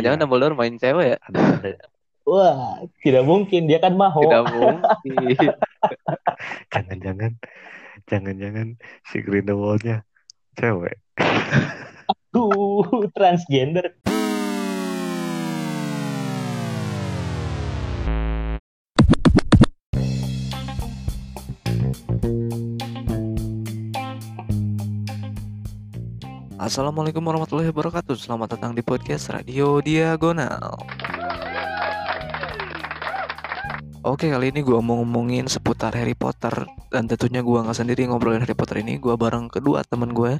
Jangan Iya. Dumbledore main cewek ya? ada ada Wah, tidak mungkin dia kan maho. Tidak mungkin. jangan-jangan jangan-jangan si Grindelwaldnya cewek Tuh, transgender. Assalamualaikum warahmatullahi wabarakatuh. Selamat datang di podcast Radio Diagonal. Oke, kali ini gua mau ngomongin seputar Harry Potter dan tentunya gua nggak sendiri ngobrolin Harry Potter ini. Gua bareng kedua temen gue.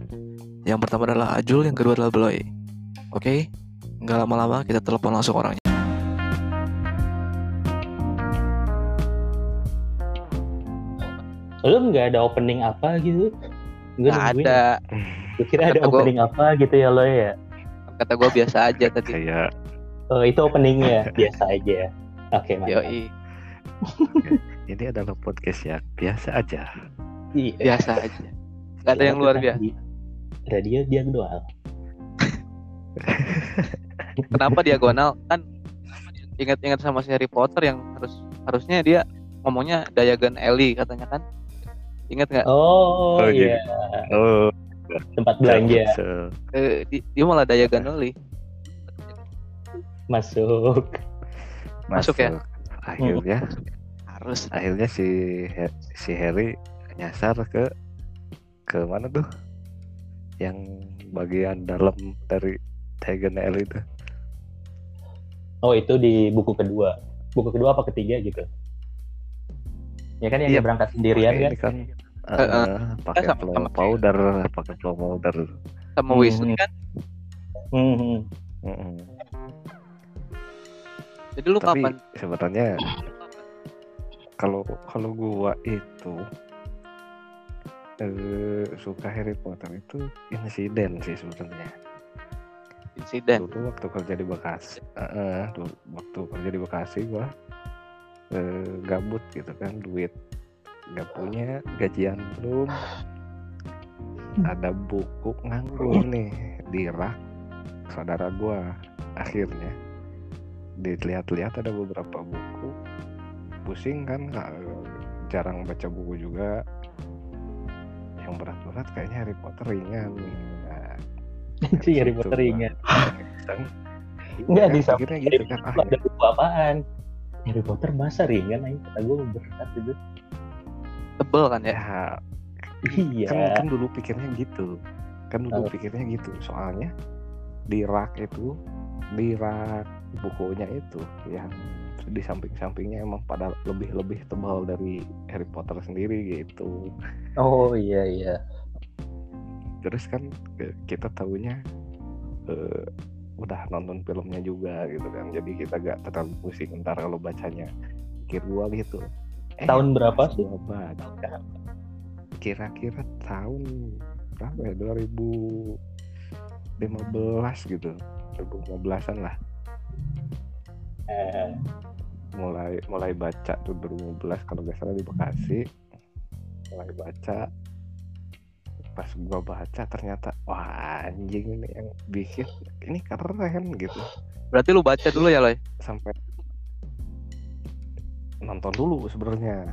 Yang pertama adalah Ajul, yang kedua adalah Beloy. Oke, nggak lama-lama kita telepon langsung orangnya. Lu nggak ada opening apa gitu? Gue Nggak ada. Gue kira ada Kata gua- opening apa gitu ya lo ya. Kata gua biasa aja tadi. kayak Oh, itu openingnya biasa aja. Oke, mantap. Yoi, ini adalah podcast yang biasa aja Iya. biasa aja. Gak ada yang luar biasa. Radio diagonal. Kenapa diagonal? Kan ingat-ingat sama si Harry Potter yang harus harusnya dia ngomongnya Diagon Alley katanya kan? Ingat nggak? Oh, Oh, iya, oh tempat belanja se- Eh, di- dia malah Diagon Alley. masuk. Masuk ya? akhirnya Harus. akhirnya si si Harry nyasar ke ke mana tuh yang bagian dalam dari Diagon Alley itu Oh, itu di buku kedua. Buku kedua apa ketiga gitu? Ya kan yang Iya, dia berangkat sendirian kan? ini kan Eh, pakai sama- flow sama- powder pakai flow powder Sama Hmm. Weasley kan? Hmm. Mm-mm. Jadi lu tapi kapan? sebenarnya kalau kalau gua itu eh, suka Harry Potter itu insiden sih sebenarnya Insiden. dulu waktu kerja di Bekasi dulu waktu kerja di Bekasi gua eh, gabut gitu kan duit nggak punya gajian belum ada buku nganggur nih di rak saudara gua akhirnya dilihat-lihat ada beberapa buku pusing kan nggak- jarang baca buku juga yang berat-berat kayaknya Harry Potter ringan nah, Si Harry Potter iseng. Enggak bisa. akhirnya Harry gitu kan Potter ada buku apaan? Harry Potter masa ringan aja kata gue berat gitu. Tebel kan ya? ya Iya. kan, kan dulu pikirnya gitu kan dulu Oh. pikirnya gitu soalnya di rak itu di rak bukunya itu yang di samping-sampingnya emang pada lebih-lebih tebal dari Harry Potter sendiri gitu Oh iya iya. terus kan eh, kita tahunya eh, udah nonton filmnya juga gitu kan jadi kita gak terlalu pusing ntar kalau bacanya pikir gua gitu Eh, Tahun berapa sih? baca kira-kira tahun berapa ya? 2015 gitu. 2015an lah. Eh, mulai mulai baca tuh 2015 kalau nggak salah di Bekasi. Mulai baca. Pas gua baca ternyata wah anjing ini yang bikin ini keren gitu. Berarti lu baca dulu ya, Loy? sampai nonton dulu sebenarnya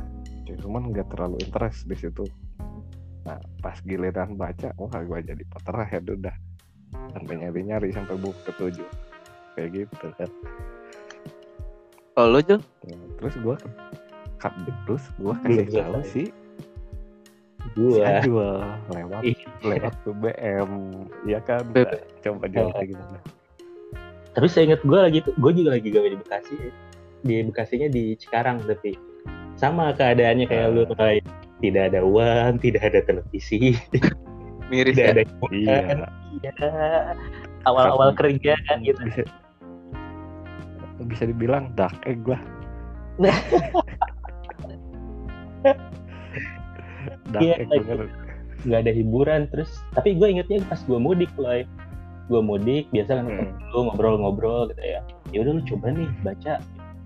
cuman nggak terlalu interest di situ nah pas giliran baca wah gua jadi Potterhead udah sampai nyari nyari sampai buku ketujuh kayak gitu kan Kalau lu, Jul? Nah, terus gua cut terus gua Belum kasih tahu selesai. si si. Ajul lewat Ih. lewat BBM ya kan coba jawab kayak gimana Tapi saya ingat gue lagi gue juga lagi gawe di Bekasi. Di Bekasinya di Cikarang tapi sama keadaannya kayak lu tuh kayak tidak ada uang, tidak ada televisi, Miris tidak ya? ada iya. Iya. Awal-awal kerja kan gitu. bisa bisa dibilang dark egg lah. Dark Iya, egg bener. Ada hiburan terus tapi gue ingetnya pas gue mudik loh gue mudik biasa kan Hmm. lu ngobrol-ngobrol gitu ya. Ya udah lu coba nih baca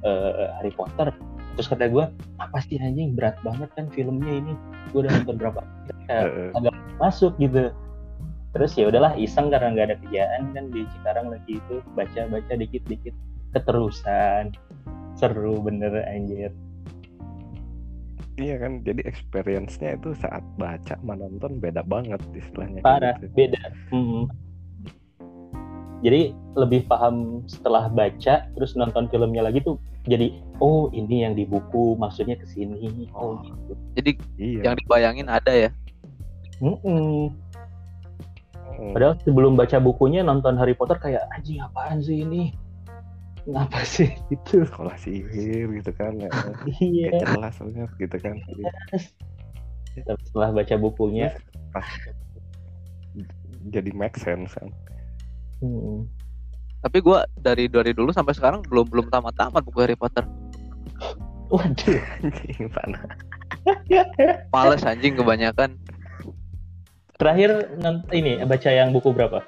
eh, Harry Potter terus kata gue apa sih anjing berat banget kan filmnya ini gue udah nonton berapa kayak Heeh. agak masuk gitu terus ya udahlah iseng karena nggak ada kerjaan kan di Cikarang lagi itu baca baca dikit dikit keterusan seru bener anjir Iya kan, jadi experience-nya itu saat baca menonton beda banget istilahnya. parah gitu. beda Mm. Jadi lebih paham setelah baca terus nonton filmnya lagi tuh jadi oh ini yang di buku maksudnya ke sini oh Oh. gitu Jadi Iya. yang dibayangin ada ya. Mm-mm. Mm. padahal sebelum baca bukunya nonton Harry Potter kayak anjing apaan sih ini ngapa sih itu sekolah sihir gitu kan, ya. iya Gak jelas banget gitu kan. Tapi setelah baca bukunya pas jadi make sense kan. Tapi gua dari dari dulu sampai sekarang belum belum tamat-tamat buku Harry Potter. waduh Anjing, Pana. Males anjing kebanyakan. terakhir ini baca yang buku berapa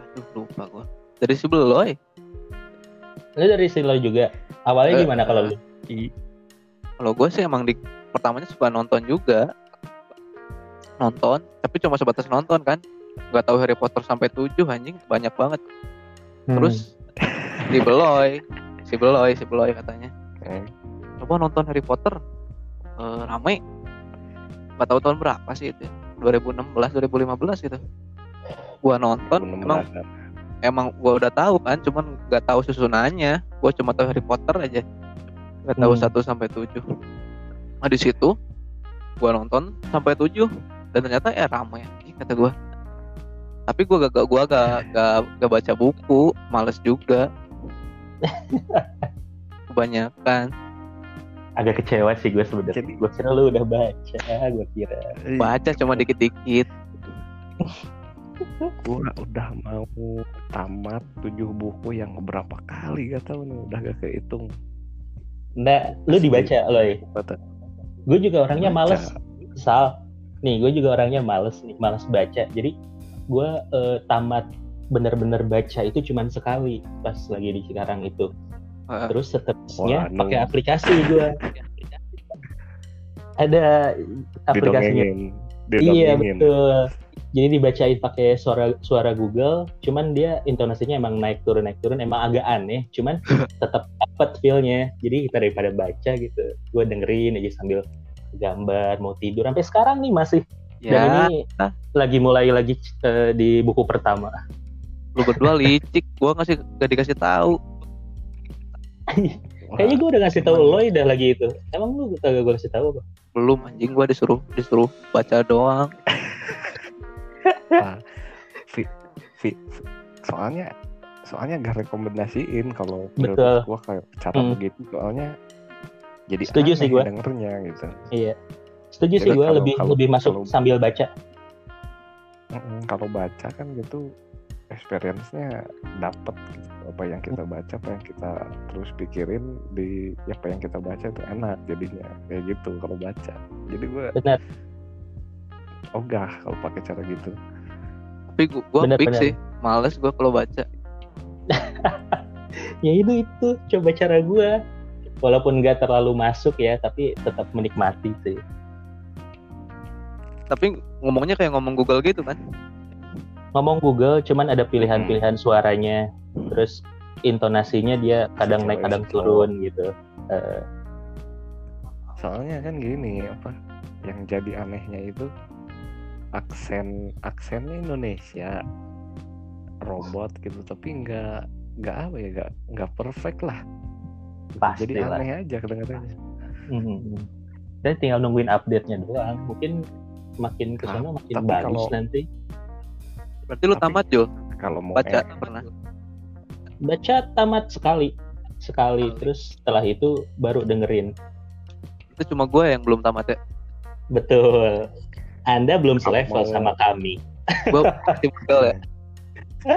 Aduh lupa gua. Dari si Beloy. lu dari Silo juga awalnya Eh, gimana kalau lu Kalau gue sih emang di pertamanya suka nonton juga. Nonton, tapi cuma sebatas nonton kan. Gak tahu Harry Potter sampai 7 anjing, banyak banget. Hmm. Terus si Beloy, si Beloy, si Beloy katanya. Eh, Coba nonton Harry Potter. Eh, rame. Gak tahu tahun berapa sih itu. ya. 2016, 2015 gitu. Gua nonton, emang 16-an. emang gua udah tahu kan, cuman gak tahu susunannya. Gua cuma tahu Harry Potter aja. Gak tahu Hmm. 1 sampai 7. Nah di situ gua nonton sampai 7 dan ternyata ya ramai kata gua. Tapi gua gak gua gak, gak, gak baca buku, males juga. Kebanyakan agak kecewa sih gue sebenarnya gue kira lu udah baca gue kira Iya. baca cuma dikit-dikit. gua udah mau tamat tujuh buku yang berapa kali gak tahu nih udah gak kehitung Nggak, lu dibaca loh Baca. gue juga orangnya Baca. males sal nih gue juga orangnya males nih males baca jadi gue eh, tamat bener-bener baca itu cuman sekali pas lagi di Cikarang itu. Heeh. terus seterusnya pakai aplikasi gue ada aplikasinya. Iya betul. Jadi dibacain pakai suara suara Google cuman dia intonasinya emang naik turun naik turun emang agak aneh cuman tetap dapat feelnya. Jadi kita daripada baca gitu gue dengerin aja sambil gambar mau tidur. Sampai sekarang nih masih dan Ya, ini lagi mulai lagi eh, di buku pertama lu berdua licik. Gua ngasih gak dikasih tahu. Kayaknya gue udah ngasih tahu lo udah lagi itu emang lu kagak gue kasih tahu apa Belum anjing gua disuruh disuruh baca doang. Ah, Vi- Vi- soalnya soalnya gak rekomendasiin kalau Betul. menurut gua kayak cara Hmm. begitu soalnya jadi Setuju sih gua. dengernya gitu iya setuju sih gue lebih kalau- lebih masuk kalau- sambil baca kalau baca kan gitu experience-nya dapet gitu. apa yang kita baca apa yang kita terus pikirin di apa yang kita baca itu enak jadinya kayak gitu kalau baca jadi gue benar ogah kalau pakai cara gitu Tapi fix bener. sih. Males gua kalau baca. ya itu itu coba cara gue walaupun gak terlalu masuk ya tapi tetap menikmati sih Tapi ngomongnya kayak ngomong Google gitu kan. ngomong Google cuman ada pilihan-pilihan suaranya. Terus intonasinya dia kadang naik kadang turun gitu. Eh, soalnya kan gini apa yang jadi anehnya itu aksen aksennya Indonesia. Robot gitu tapi nggak nggak apa ya nggak nggak perfect lah. Pasti jadi lah. aneh aja kedengarannya. Hmm. dan tinggal nungguin update-nya doang. Mungkin makin ke sana makin tapi bagus kalau- nanti. Berarti lu Tapi- tamat Jul, kalau mau baca eh, pernah. baca tamat sekali. Sekali terus setelah itu baru dengerin. Itu cuma gue yang belum tamat ya. betul. Anda belum Kalau selevel mau- sama kami. Gue masih Google ya.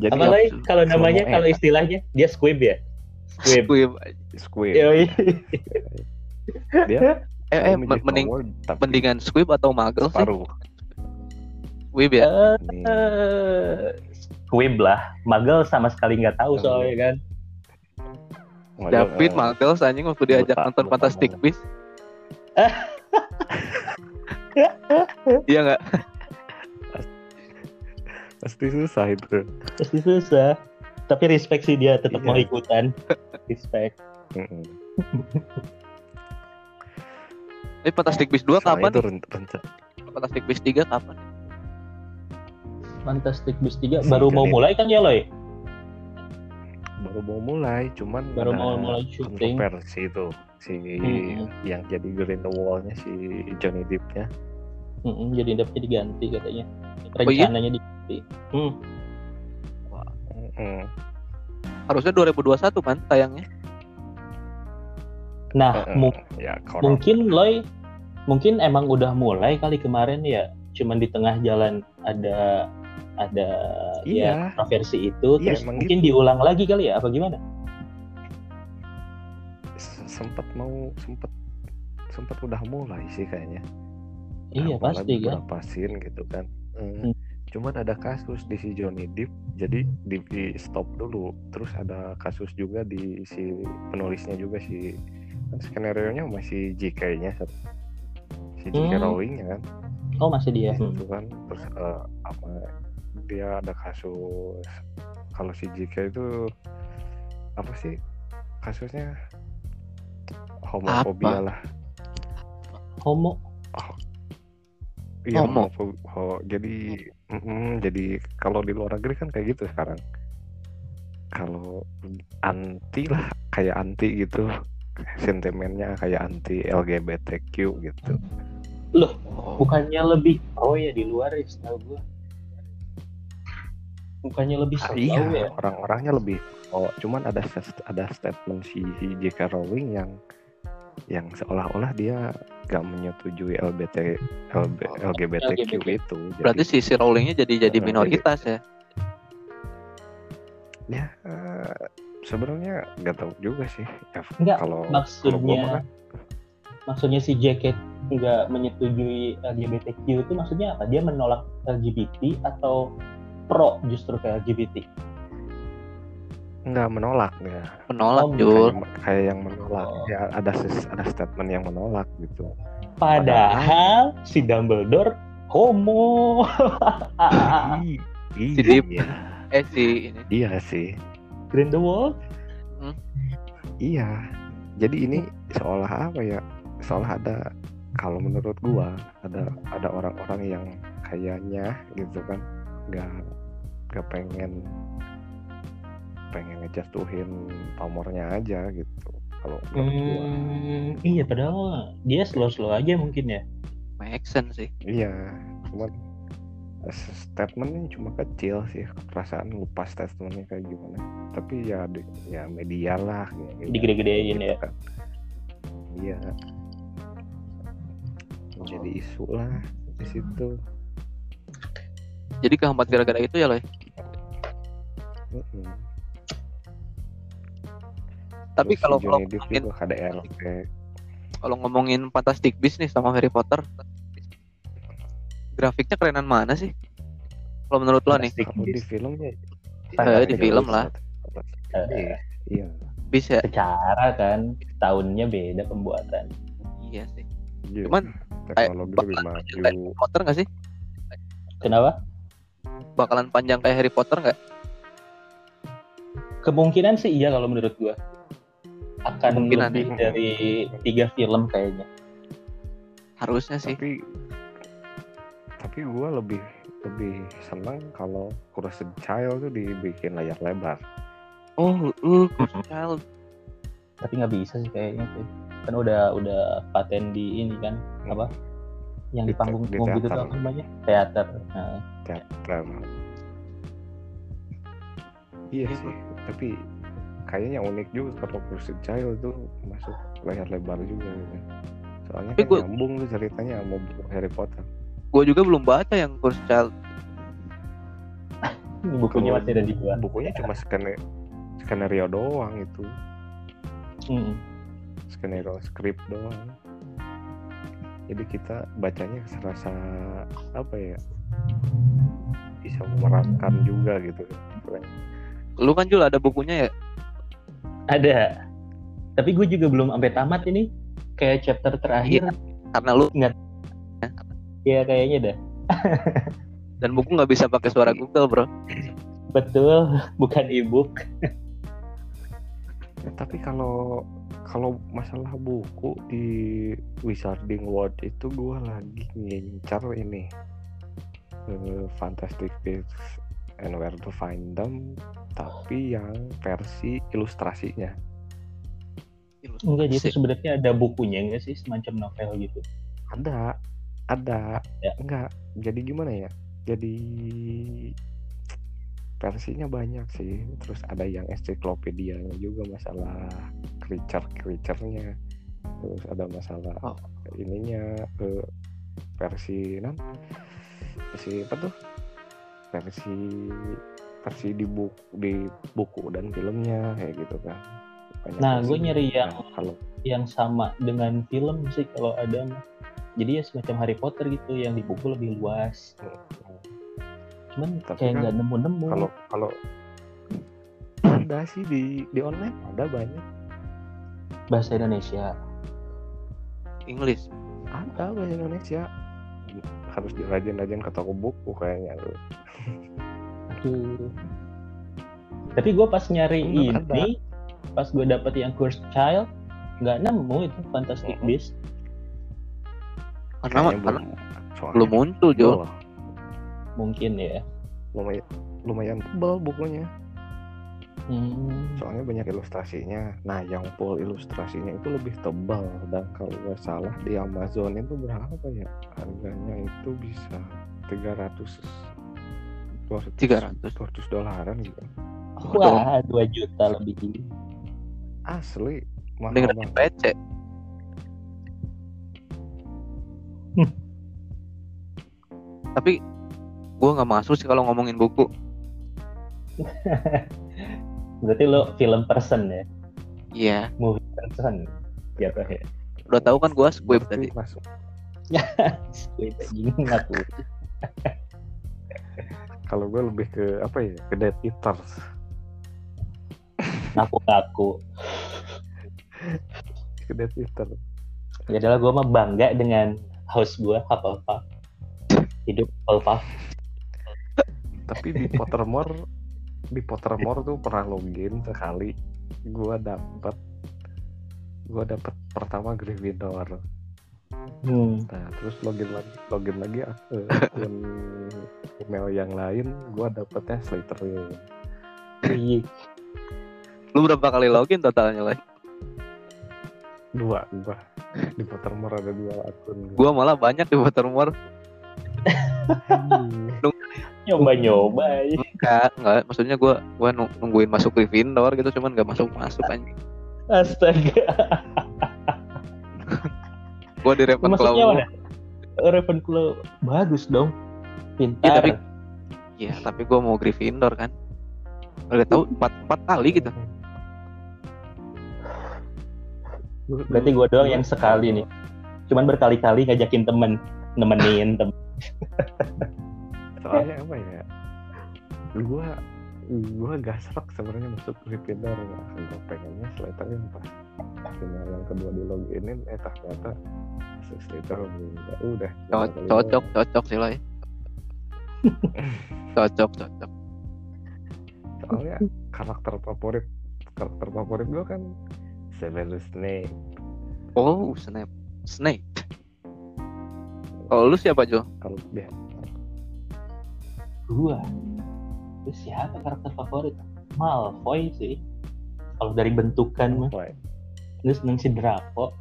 jadi apalagi kalau kalau namanya kalau istilahnya dia squib ya? Squib. Squib. squid Yoi. dia Eh, eh mending forward, tapi mendingan squib atau magel sih? separuh Squib ya. Eh, squib lah magel sama sekali nggak tahu soalnya kan model, David eh, magel anjing waktu diajak lupa- nonton lupa Fantastic. Beasts. Iya nggak? Pasti susah itu. Pasti susah. Tapi respect sih dia tetap Iya. mau ikutan. Respect. Ini Fantastic Beasts 2 Soalnya kapan? itu ren- rencana Fantastic Beasts 3 kapan? Fantastic Beasts 3 Si baru mau Johnny mulai kan ya Loy? baru mau mulai, cuman Baru mau mulai syuting. kontroversi itu si Mm-mm. yang jadi Grindelwald-nya si Johnny Depp-nya. Mm-mm, jadi dapetnya diganti katanya. Oh iya? Rencananya diganti. Hmm. Mm-mm. Harusnya 2021 kan tayangnya. Nah, mu- ya corona. mungkin Loy mungkin emang udah mulai kali kemarin ya. Cuman di tengah jalan ada ada ya Iya. versi itu Iya, terus mungkin diulang lagi kali ya apa gimana? S- sempet mau sempet sempet udah mulai sih kayaknya. Iya Awalnya pasti kan. scene gitu kan. Hmm. Mm. Cuman ada kasus di si Johnny Depp, jadi di, di stop dulu. Terus ada kasus juga di si penulisnya juga si skenario nya masih JK-nya si JK Hmm. Rowling ya kan. Oh masih dia. Di Hmm. situ kan terus eh, apa dia ada kasus kalau si JK itu apa sih kasusnya homofobia Apa? lah. Homo. Iya, Homo. ho- jadi mm, jadi kalau di luar negeri kan kayak gitu sekarang. Kalau anti lah kayak anti gitu sentimennya kayak anti LGBTQ gitu. Bukannya lebih oh ya di luar ya setahu gua. Bukannya lebih Ah, iya, ya? orang-orangnya lebih oh cuman ada ada statement si J.K. Rowling yang yang seolah-olah dia gak menyetujui LBT LB, LGBTQ LGBT. itu. Jadi, Berarti si si Rowlingnya jadi jadi minoritas ya. ya eh, sebenarnya nggak tahu juga sih. Ya, Enggak, kalau kalau gua maksudnya kan maksudnya si Jacket nggak menyetujui LGBTQ itu maksudnya apa? Dia menolak LGBT atau pro justru ke LGBT? nggak menolak ya. Menolak Oh, Jul. Kayak, kayak yang menolak. Oh. Ya ada ses- ada statement yang menolak gitu. Padahal si Dumbledore homo. Ih, Si Deep. iya, Eh si ini. iya sih. Grindelwald? Iya. Jadi ini seolah apa ya? Seolah ada kalau menurut gua ada ada orang-orang yang kayaknya gitu kan nggak nggak pengen pengen ngejatuhin pamornya aja gitu. Kalau menurut gua. Hmm, iya padahal dia slow-slow aja mungkin ya. Make sense sih. Iya, cuman statementnya cuma kecil sih perasaan lupa statementnya kayak gimana tapi ya di- ya media lah ya, media Digede-gedein ya. kan. iya jadi isu lah di situ Jadi kehambat gara-gara itu ya loh. Mm-mm. Tapi Terus kalau kalau ngomongin kalau ngomongin Fantastic Beasts nih sama Harry Potter, grafiknya kerenan mana sih? Kalau menurut lo nih, kalau di Beasts. filmnya Eh, di film lah. Fantastic Eh. Iya bisa? Secara kan tahunnya beda pembuatan. Iya sih. iya. Cuman, teknologi lebih Kayak maju Harry Potter nggak sih? Kenapa? Bakalan panjang kayak Harry Potter nggak? Kemungkinan sih iya kalau menurut gua. Akan Kemungkinan lebih ya. dari tiga film kayaknya. Harusnya sih. tapi tapi gue lebih lebih senang kalau Cursed Child tuh dibikin layar lebar Oh, uh, Cursed Child. Tapi nggak bisa sih kayaknya tuh. Kan udah udah paten di ini kan apa? Yang di panggung di panggung gitu tuh teater. apa namanya? Teater. Nah, teater iya sih tapi kayaknya unik juga kalau Cursed Child tuh masuk layar lebar juga gitu. soalnya Tapi kan gua- nyambung tuh ceritanya sama buku Harry Potter Gue juga belum baca yang Cursed Child. ini bukunya masih ada di gua. bukunya cuma skenario skenario doang itu Mm-mm. skenario skrip doang jadi kita bacanya serasa apa ya bisa memerankan juga gitu Lu kan Jul ada bukunya ya? Ada. Tapi gue juga belum sampai tamat ini. Kayak chapter terakhir. Karena lu Iya kayaknya dah. Dan buku nggak bisa pakai suara Google, bro. Betul, bukan ebook. Ya, tapi kalau kalau masalah buku di Wizarding World itu gue lagi ngincar ini eh, Fantastic Beasts and Where to Find Them tapi yang versi ilustrasinya Enggak, jadi sebenarnya ada bukunya enggak sih semacam novel gitu? ada ada. Ya. enggak. Jadi gimana ya? Jadi versinya banyak sih. Terus ada yang ensiklopedia juga masalah creature creaturenya terus ada masalah Oh. ininya eh, versi non versi apa tuh? Versi versi di buku di buku dan filmnya kayak gitu kan. Banyak Nah, gue nyari yang Nah, kalau yang sama dengan film sih kalau ada. Jadi ya semacam Harry Potter gitu yang di buku lebih luas. Cuman Tapi kayak kan nggak nemu-nemu. kalau kalau ada sih di di online ada banyak bahasa Indonesia. English. ada bahasa Indonesia harus dirajin-rajin ke toko buku kayaknya lu Aduh. Tapi gue pas nyari Bener, ini, pas gue dapet yang Cursed Child, nggak nemu itu Fantastic Mhm. Beasts. Karena, Kayaknya karena soalnya belum muncul, Jo. Mungkin ya. lumayan lumayan tebal bukunya Hmm. soalnya banyak ilustrasinya nah yang full ilustrasinya itu lebih tebal dan kalau nggak salah di Amazon itu berapa ya harganya itu bisa 300 200 300. 200 dolaran gitu Wah, 2 juta lebih. asli mahal banget PC. Hmm. Tapi gue nggak masuk sih kalau ngomongin buku. Berarti lo film person ya, Iya. movie person. Jatuh ya. Udah tahu kan gue squib Berarti tadi. masuk Squid anjing ngaku. kalau gue lebih ke apa ya ke Dead Eaters Ngaku-ngaku. ke Dead Eaters Ya adalah gue mah bangga dengan house gue Hufflepuff. Hidup Hufflepuff. tapi di Pottermore di Pottermore tuh pernah login sekali gua dapet gua dapet pertama Gryffindor Hmm. nah terus login lagi login lagi ke akun email yang lain gua dapetnya Slytherin Iya. Lu berapa kali login totalnya lah? Dua gua di Pottermore ada dua akun Gue malah banyak di Pottermore. Aduh. Nyoba-nyoba. ya. Enggak, enggak. Maksudnya gue gua nung- nungguin masuk Gryffindor gitu, cuman gak masuk masuk anjing. Astaga. Gue di Ravenclaw. Maksudnya mana? Ravenclaw bagus dong. Pintar. Iya, tapi- Iya, tapi gue mau Gryffindor kan. Udah tahu empat empat kali gitu. Berarti gue doang yang sekali nih. Cuman berkali-kali ngajakin temen nemenin temen. soalnya apa ya gua gua gak serak sebenarnya masuk Gryffindor ya gua pengennya Slytherin pas final yang kedua di loginin eh ternyata masuk Slytherin ya udah Cocok, doang. cocok sih lah. cocok, cocok. soalnya karakter favorit karakter favorit gua kan Severus Snape Oh, Snape. Snape. Kalau lu siapa Jo? kalau dia Gua. Terus siapa karakter favorit? Malfoy sih. Kalau dari bentukan mah. Gue seneng si Draco.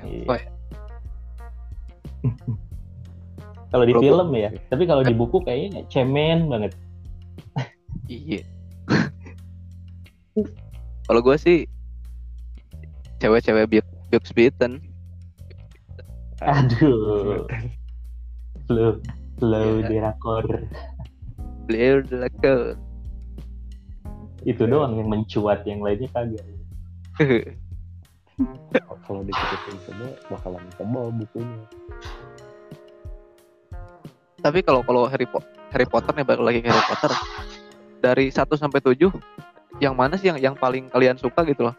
Iya. Ya? Kalau di Kalau film ya. Tapi kalau di buku kayaknya cemen banget. Iya. Kalau gue sih cewek-cewek Bux Bux Beaten. Aduh. Flow. Flow Iya. Drakor. Beliau Delacour. Itu doang yang mencuat. Yang lainnya kagak. kalau diceritain semua bakalan tebal bukunya Tapi kalau kalau Harry Po- Harry Potter nih balik lagi ke Harry Potter. Dari 1 sampai 7 yang mana sih yang yang paling kalian suka gitu loh?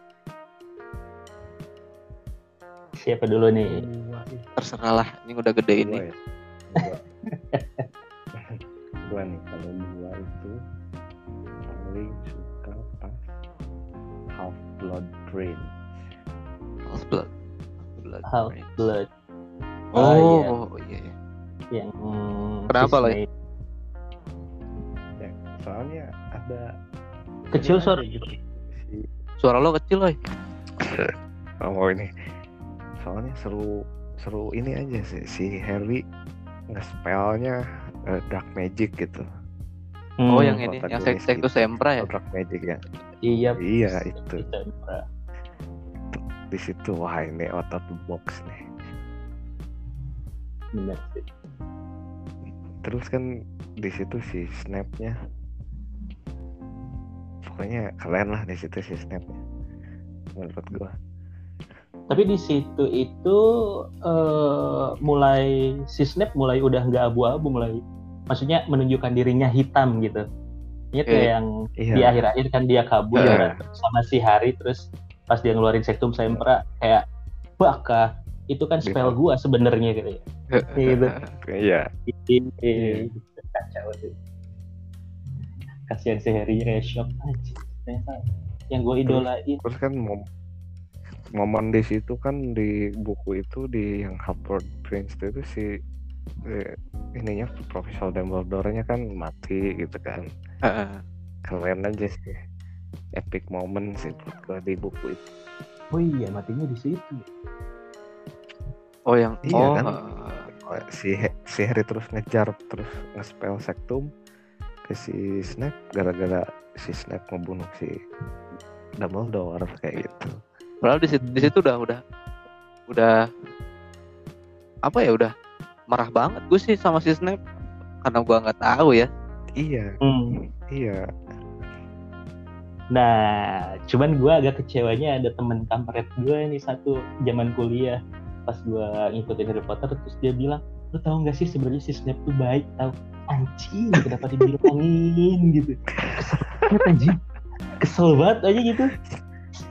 Siapa dulu nih? Dua, ih, Terserah lah, ini udah gede ini. dua ya. gua gua nih kalau gua itu paling suka pas Half Blood Prince Half Blood. Blood Half Prince. Blood Ah, iya. Oh, iya. iya. yang Kenapa, Loy? Disney. ya soalnya ada Kecil, Sor. gitu Suara lo kecil, loh. oh ini soalnya seru seru ini aja sih si Harry nge-spellnya eh, dark magic gitu. Oh, Hmm, yang ini, yang sek itu gitu. Sempra ya? Oh, dark magic ya? Iya iya itu. Sempra. di situ wah ini out of the box nih. Bener sih. Terus kan di situ si snapnya. Pokoknya keren lah di situ si snapnya menurut gua tapi di situ itu eh, mulai si Snap mulai udah nggak abu-abu mulai maksudnya menunjukkan dirinya hitam gitu. Ingat Iya. kayak yang iya. di akhir-akhir kan dia kabur Eh. ya, sama si Hari terus pas dia ngeluarin sektum sempra kayak baka itu kan spell Di- gua sebenarnya gitu ya. Gitu. Iya. Iya. kacau tuh kasihan si Harry kayak shock ternyata yang gue idolain. Terus kan mom momen di situ kan di buku itu di yang Half-Blood Prince itu si eh, ininya Profesor Dumbledore-nya kan mati gitu kan Heeh. keren aja sih epic moment sih menurut gua di buku itu oh iya matinya di situ Oh, yang Iya, oh, kan? heeh. si si Harry terus ngejar terus nge-spell Sectum ke si Snape gara-gara si Snape ngebunuh si Dumbledore kayak gitu Padahal di situ, di situ udah udah udah apa ya udah marah banget gue sih sama si Snape. Karena gua nggak tahu ya. iya. Hmm. iya. Nah, cuman gue agak kecewanya ada temen kampret gue nih satu zaman kuliah. Pas gue ngikutin Harry Potter terus dia bilang lu tahu nggak sih sebenarnya si Snape tuh baik tahu? Anjing kenapa dibilangin gitu. Kesel banget anjing? Kesel banget aja gitu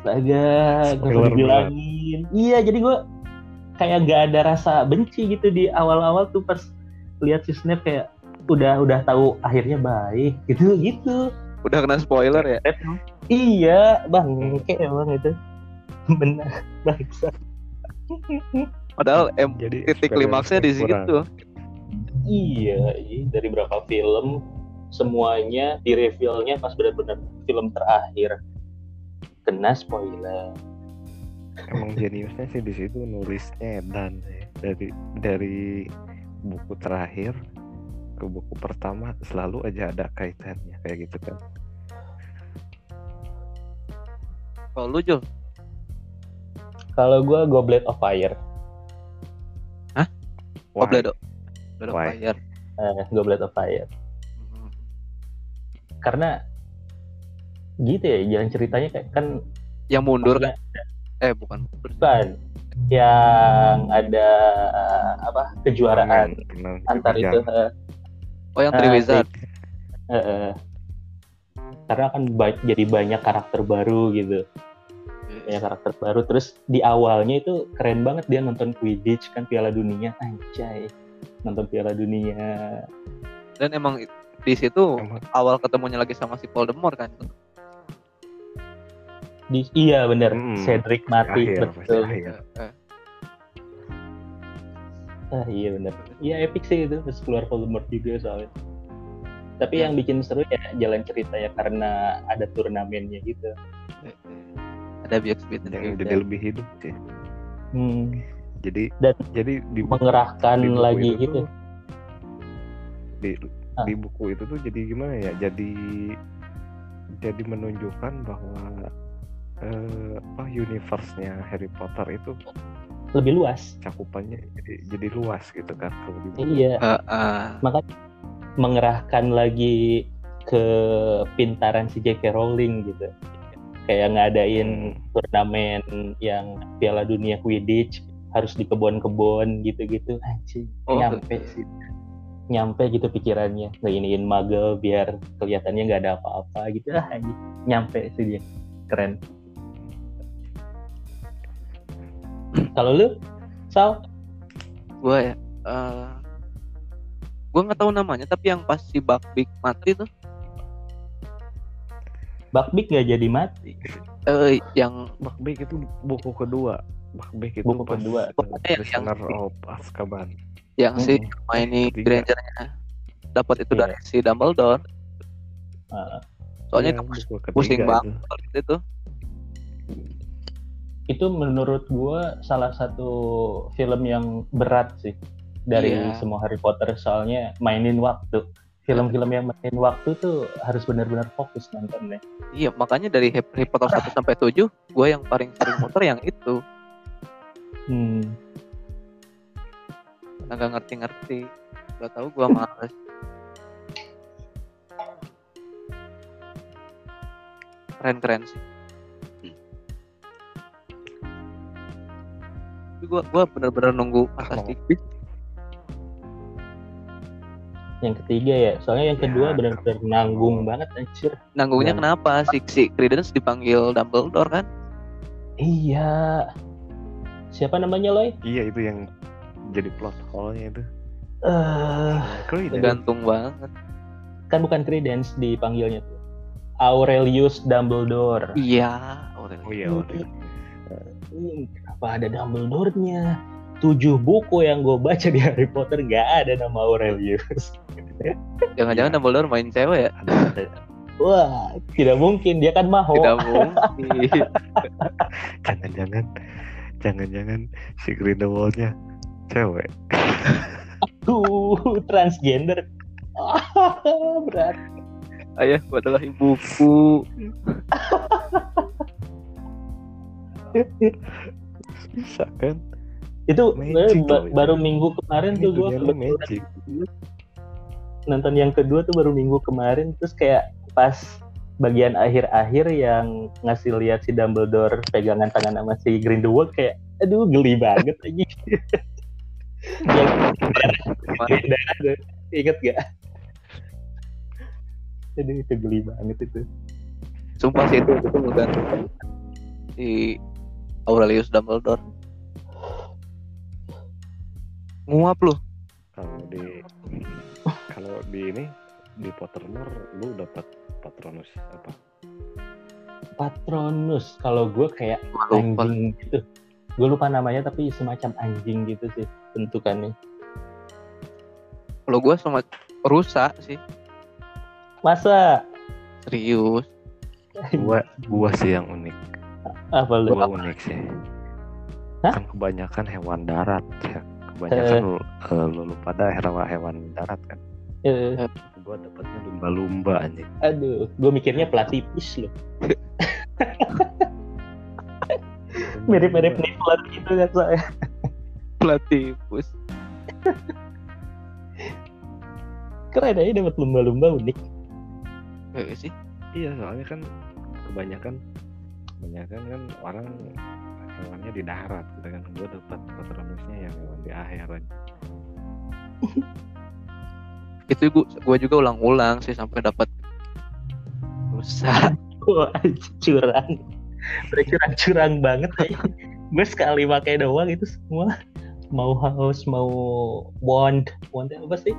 astaga Spoiler dibilangin. iya jadi gue kayak nggak ada rasa benci gitu di awal-awal tuh pas lihat si Snape kayak udah udah tahu akhirnya baik gitu gitu. Udah kena spoiler ya. Iya, bang, kayak emang itu. Benar bangsa. Padahal em, jadi titik klimaksnya di situ. Iya, iya, dari berapa film semuanya di revealnya pas benar-benar film terakhir kena spoiler. emang jeniusnya sih di situ nulisnya dan dari dari buku terakhir ke buku pertama selalu aja ada kaitannya kayak gitu kan Kalau lu Jul, Kalau gue Goblet of Fire, oh, Why? Blade of- Blade of? Fire. eh, Goblet of Fire, Hmm. karena gitu ya jalan ceritanya kayak kan Yang mundur kan? maksudnya Eh bukan. bukan yang ada apa kejuaraan Tenang, antar itu eh, Oh yang Ah, Three Wizard. Eh, eh. karena kan ba- jadi banyak karakter baru gitu banyak karakter baru terus di awalnya itu keren banget dia nonton Quidditch kan Piala Dunia anjay nonton Piala Dunia Dan emang di situ Emang awal ketemunya lagi sama si Voldemort kan. Di, iya bener Hmm. Cedric mati akhir betul akhir ah, iya bener iya epic sih itu terus keluar Voldemort juga soalnya tapi Ya. yang bikin seru ya jalan cerita ya karena ada turnamennya gitu. Ada dan yang jadi Wizard. lebih hidup sih hmm, jadi Dan jadi di mengerahkan di lagi itu gitu tuh, di Ah. di buku itu tuh jadi gimana ya jadi jadi menunjukkan bahwa eh, apa universe-nya Harry Potter itu lebih luas. cakupannya jadi jadi luas gitu kan kalau di buku. iya. Eh, eh. makanya mengerahkan lagi ke pintaran si J.K. Rowling gitu. Kayak ngadain turnamen yang Piala Dunia Quidditch harus di kebon-kebon gitu-gitu. Anjing Oh, nyampe sih. Nyampe gitu pikirannya. Nginiin magel biar kelihatannya nggak ada apa-apa gitu. Ah. Anjing nyampe sih dia. Keren kalau lu Sal Gua ya. eh, gue nggak tahu namanya tapi yang pas si Buckbeak mati tuh Buckbeak nggak jadi mati. eh yang Buckbeak itu buku kedua. Buckbeak itu Buku pas kedua. Pokoknya yang- Prisoner of Azkaban. yang si Mm-mm. maini. Grangernya dapat itu Iya. dari si Dumbledore Ah. soalnya Iya, itu pusing banget kalau itu Itu menurut gua salah satu film yang berat sih dari Iya. semua Harry Potter soalnya mainin waktu. Film-film yang mainin waktu tuh harus benar-benar fokus nontonnya. iya makanya dari Harry Potter 1 sampai 7 gue yang paling sering muter yang itu Hmm. agak ngerti-ngerti gak tahu gue males keren-keren sih tapi gue gua bener-bener nunggu Fantastic Beasts Yang ketiga ya, soalnya yang kedua Ya. benar-benar nanggung banget anjir. nanggungnya Dan- kenapa si si Credence dipanggil Dumbledore kan Iya. Siapa namanya Loy? Iya itu yang jadi plot hole-nya itu. Eh, Credence. gantung banget kan bukan Credence dipanggilnya tuh. Aurelius Dumbledore. iya Aurelius. Oh iya, oh, iya. Kenapa ada Dumbledore-nya? Tujuh buku yang gue baca di Harry Potter gak ada nama Aurelius. jangan-jangan. Dumbledore main cewek ya Wah, tidak mungkin. Dia kan maho. tidak mungkin Jangan-jangan, jangan-jangan si Grindelwald-nya cewek. Tuh, transgender. Ah, berat. ayah gua adalah ibuku Bisa kan? Itu Magic ba- baru minggu kemarin Ini tuh gue magic. nonton yang kedua tuh baru minggu kemarin terus kayak pas bagian akhir-akhir yang ngasih lihat si Dumbledore pegangan tangan sama si Grindelwald kayak aduh geli banget aja yang inget gak aduh itu geli banget itu. Sumpah sih itu itu menggantung si Aurelius Dumbledore. Nguap lu. Kalau di kalau di ini di Pottermore lu dapat Patronus apa? Patronus. Kalau gue kayak Gua lupa. anjing gitu. Gue lupa namanya tapi semacam anjing gitu sih bentukannya. Kalau gua sama rusak sih. Masa? Serius. Gua gua sih yang unik. Apa lu Gua unik sih. Hah? Kan kebanyakan hewan darat ya. Kebanyakan lu, eh, lu, lu pada hewan hewan darat kan. Eh, Gua dapatnya lumba-lumba anjing. aduh gue mikirnya platypus loh mirip-mirip Niffler gitu kan saya platypus keren aja dapat lumba-lumba unik eh, sih Iya, soalnya kan kebanyakan kebanyakan kan orang hewannya di darat gitu kan. Gua dapat Patronusnya yang hewan di air aja. itu gua, gua juga ulang-ulang sih sampai dapat rusak wah curang. Curang-curang banget ya. gue sekali pakai doang itu semua. Mau house mau wand wandnya apa sih?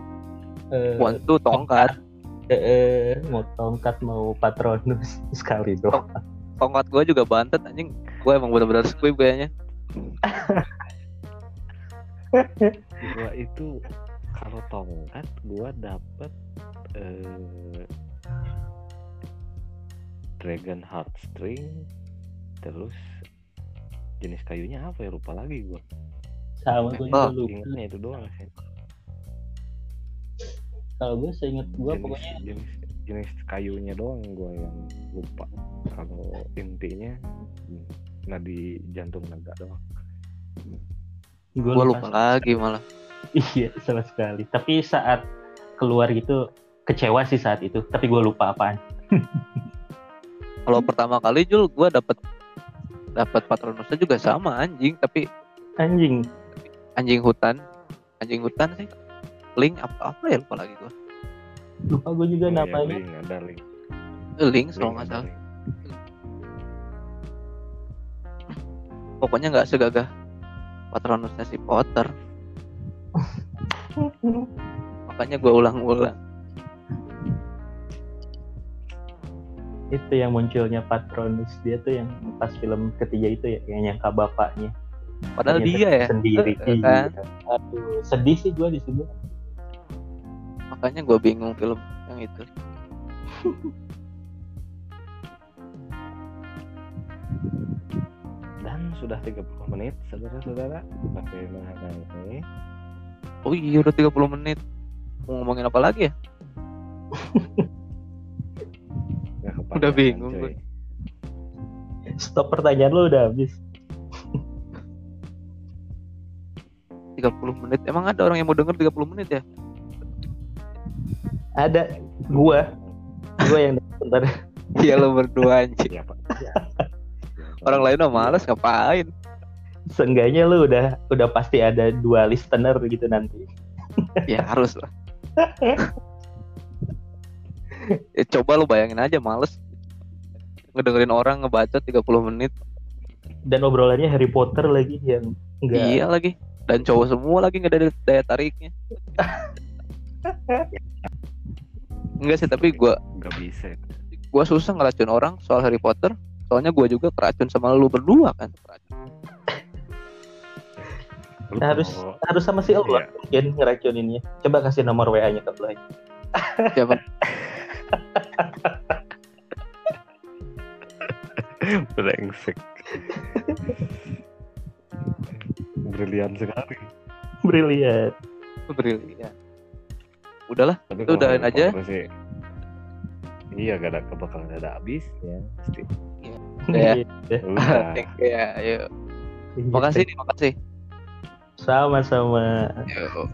Eh, Wan tuh tongkat. eh, eh, mau tongkat mau patronus. Sekali doang tongkat gua juga bantet anjing. Gua emang bener-bener squib kayaknya. Gua itu kalau tongkat gua dapet eh, Dragon Heartstring terus jenis kayunya apa ya? Lupa lagi gua. sama gue juga Oh, lupa. Ingatnya itu doang sih. kalau gue seinget gue jenis, pokoknya jenis jenis kayunya doang gua yang lupa. Kalau intinya hmm, nadi jantung naga doang. gue gua lupa. lagi malah. Iya sama sekali. Tapi saat keluar gitu kecewa sih saat itu. Tapi gue lupa apaan. Kalau pertama kali Jul gua dapat dapat patronusnya juga sama anjing. Tapi anjing. anjing hutan. Anjing hutan sih. Link apa apa ya lupa lagi gua lupa gue juga Oh, iya, namanya. link, ada link. Eh, link kalau nggak salah. link. pokoknya nggak segagah patronusnya si Potter. Makanya gue ulang-ulang. Itu yang munculnya Patronus. Dia tuh yang pas film ketiga itu ya yang nyangka bapaknya. Padahal Ternyata dia ya. sendiri. Eh, kan? Iya. aduh sedih sih gue di sini makanya gue bingung film yang itu. Dan sudah 30 menit, saudara-saudara. Bagaimana ini? oh iya udah 30 menit. Mau ngomongin apa lagi ya? Udah bingung gue. stop pertanyaan lu udah habis. 30 menit. Emang ada orang yang mau denger 30 menit ya ada gua. Gua yang bentar iya lo berdua anjing. Pak. orang lain mah males ngapain? Seenggaknya lu udah udah pasti ada dua listener gitu nanti. Ya harus lah. Ya, coba lu bayangin aja males. Ngedengerin orang ngebaca 30 menit. Dan obrolannya Harry Potter lagi yang enggak iya lagi. Dan cowok semua lagi nggak ada daya tariknya enggak sih tapi gua Nggak bisa. gua susah ngeracun orang soal Harry Potter soalnya gua juga keracun sama lu berdua kan Lu harus harus sama si Allah Iya. mungkin ngeracuninnya coba kasih nomor WA-nya ke Blay siapa Brengsek. Brilian sekali. brilian brilian udahlah Tapi kalau udahin aja. Sih, iya gak ada bakalan ada habisnya pasti. Ya. Iya. Udah. thank you ya ayo makasih nih makasih sama-sama Yo.